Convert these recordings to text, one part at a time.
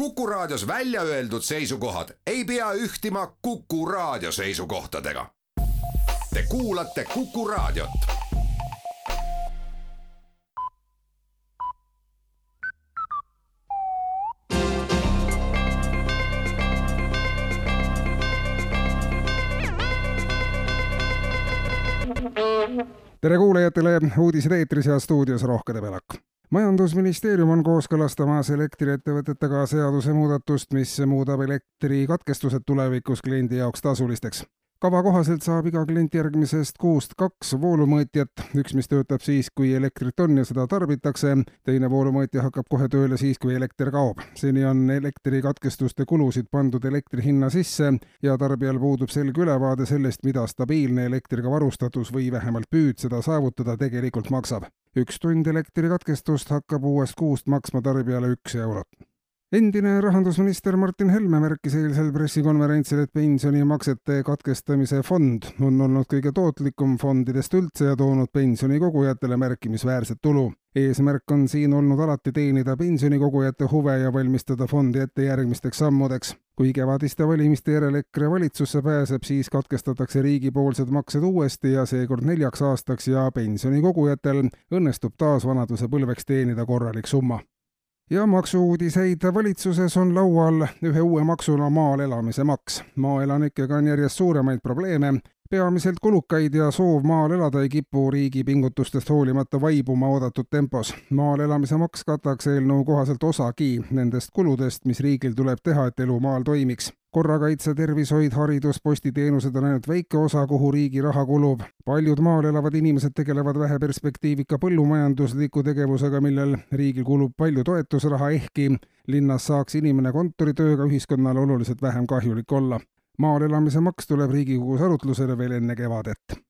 Kuku Raadios välja öeldud seisukohad ei pea ühtima Kuku Raadio seisukohtadega. Te kuulate Kuku Raadiot. tere kuulajatele, uudised eetris ja stuudios Rohke Debelak majandusministeerium on kooskõlastamas elektriettevõtetega seadusemuudatust, mis muudab elektrikatkestused tulevikus kliendi jaoks tasulisteks kava kohaselt saab iga klient järgmisest kuust kaks voolumõõtjat, üks, mis töötab siis, kui elektrit on ja seda tarbitakse, teine voolumõõtja hakkab kohe tööle siis, kui elekter kaob. seni on elektrikatkestuste kulusid pandud elektri hinna sisse ja tarbijal puudub selge ülevaade sellest, mida stabiilne elektriga varustatus või vähemalt püüd seda saavutada tegelikult maksab. Üks tund elektrikatkestust hakkab uuest kuust maksma tarbijale üks eurot endine rahandusminister Martin Helme märkis eilsel pressikonverentsil, et pensionimaksete katkestamise fond on olnud kõige tootlikum fondidest üldse ja toonud pensionikogujatele märkimisväärset tulu. eesmärk on siin olnud alati teenida pensionikogujate huve ja valmistada fondi ette järgmisteks sammudeks. kui kevadiste valimiste järel EKRE valitsusse pääseb, siis katkestatakse riigipoolsed maksed uuesti ja seekord neljaks aastaks ja pensionikogujatel õnnestub taas vanadusepõlveks teenida korralik summa ja maksu-uudiseid valitsuses on laual ühe uue maksuna maal elamise maks. maaelanikega on järjest suuremaid probleeme, peamiselt kulukaid ja soov maal elada ei kipu riigi pingutustest hoolimata vaibuma oodatud tempos. maal elamise maks kataks eelnõu kohaselt osagi nendest kuludest, mis riigil tuleb teha, et elu maal toimiks korrakaitse, tervishoid, haridus, postiteenused on ainult väike osa, kuhu riigi raha kulub. paljud maal elavad inimesed tegelevad väheperspektiivika põllumajandusliku tegevusega, millel riigil kulub palju toetusraha, ehkki linnas saaks inimene kontoritööga ühiskonnale oluliselt vähem kahjulik olla. Maal elamise maks tuleb Riigikogus arutlusele veel enne kevadet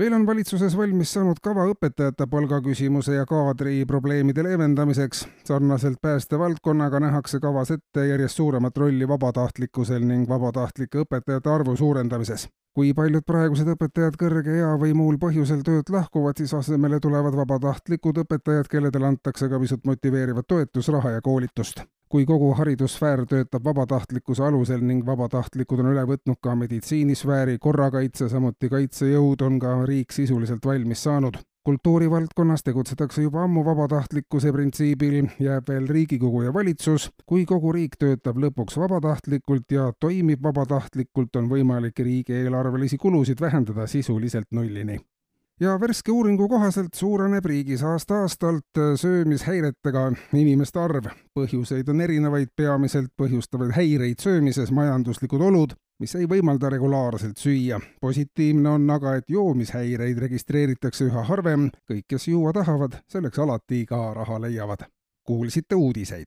veel on valitsuses valmis saanud kava õpetajate palgaküsimuse ja kaadri probleemide leevendamiseks. sarnaselt päästevaldkonnaga nähakse kavas ette järjest suuremat rolli vabatahtlikkusel ning vabatahtlike õpetajate arvu suurendamises. Kui paljud praegused õpetajad kõrge ea või muul põhjusel töölt lahkuvad, siis asemele tulevad vabatahtlikud õpetajad, kelledele antakse ka pisut motiveerivat toetusraha ja koolitust kui kogu haridussfäär töötab vabatahtlikkuse alusel ning vabatahtlikud on üle võtnud ka meditsiinisfääri, korrakaitse, samuti kaitsejõud, on ka riik sisuliselt valmis saanud. Kultuurivaldkonnas tegutsetakse juba ammu vabatahtlikkuse printsiibil, jääb veel Riigikogu ja valitsus. kui kogu riik töötab lõpuks vabatahtlikult ja toimib vabatahtlikult, on võimalik riigieelarvelisi kulusid vähendada sisuliselt nullini ja värske uuringu kohaselt suureneb riigis aasta-aastalt söömishäiretega inimeste arv. põhjuseid on erinevaid, peamiselt põhjustavad häireid söömises majanduslikud olud, mis ei võimalda regulaarselt süüa. positiivne on aga, et joomishäireid registreeritakse üha harvem, kõik, kes juua tahavad, selleks alati ka raha leiavad. kuulsite uudiseid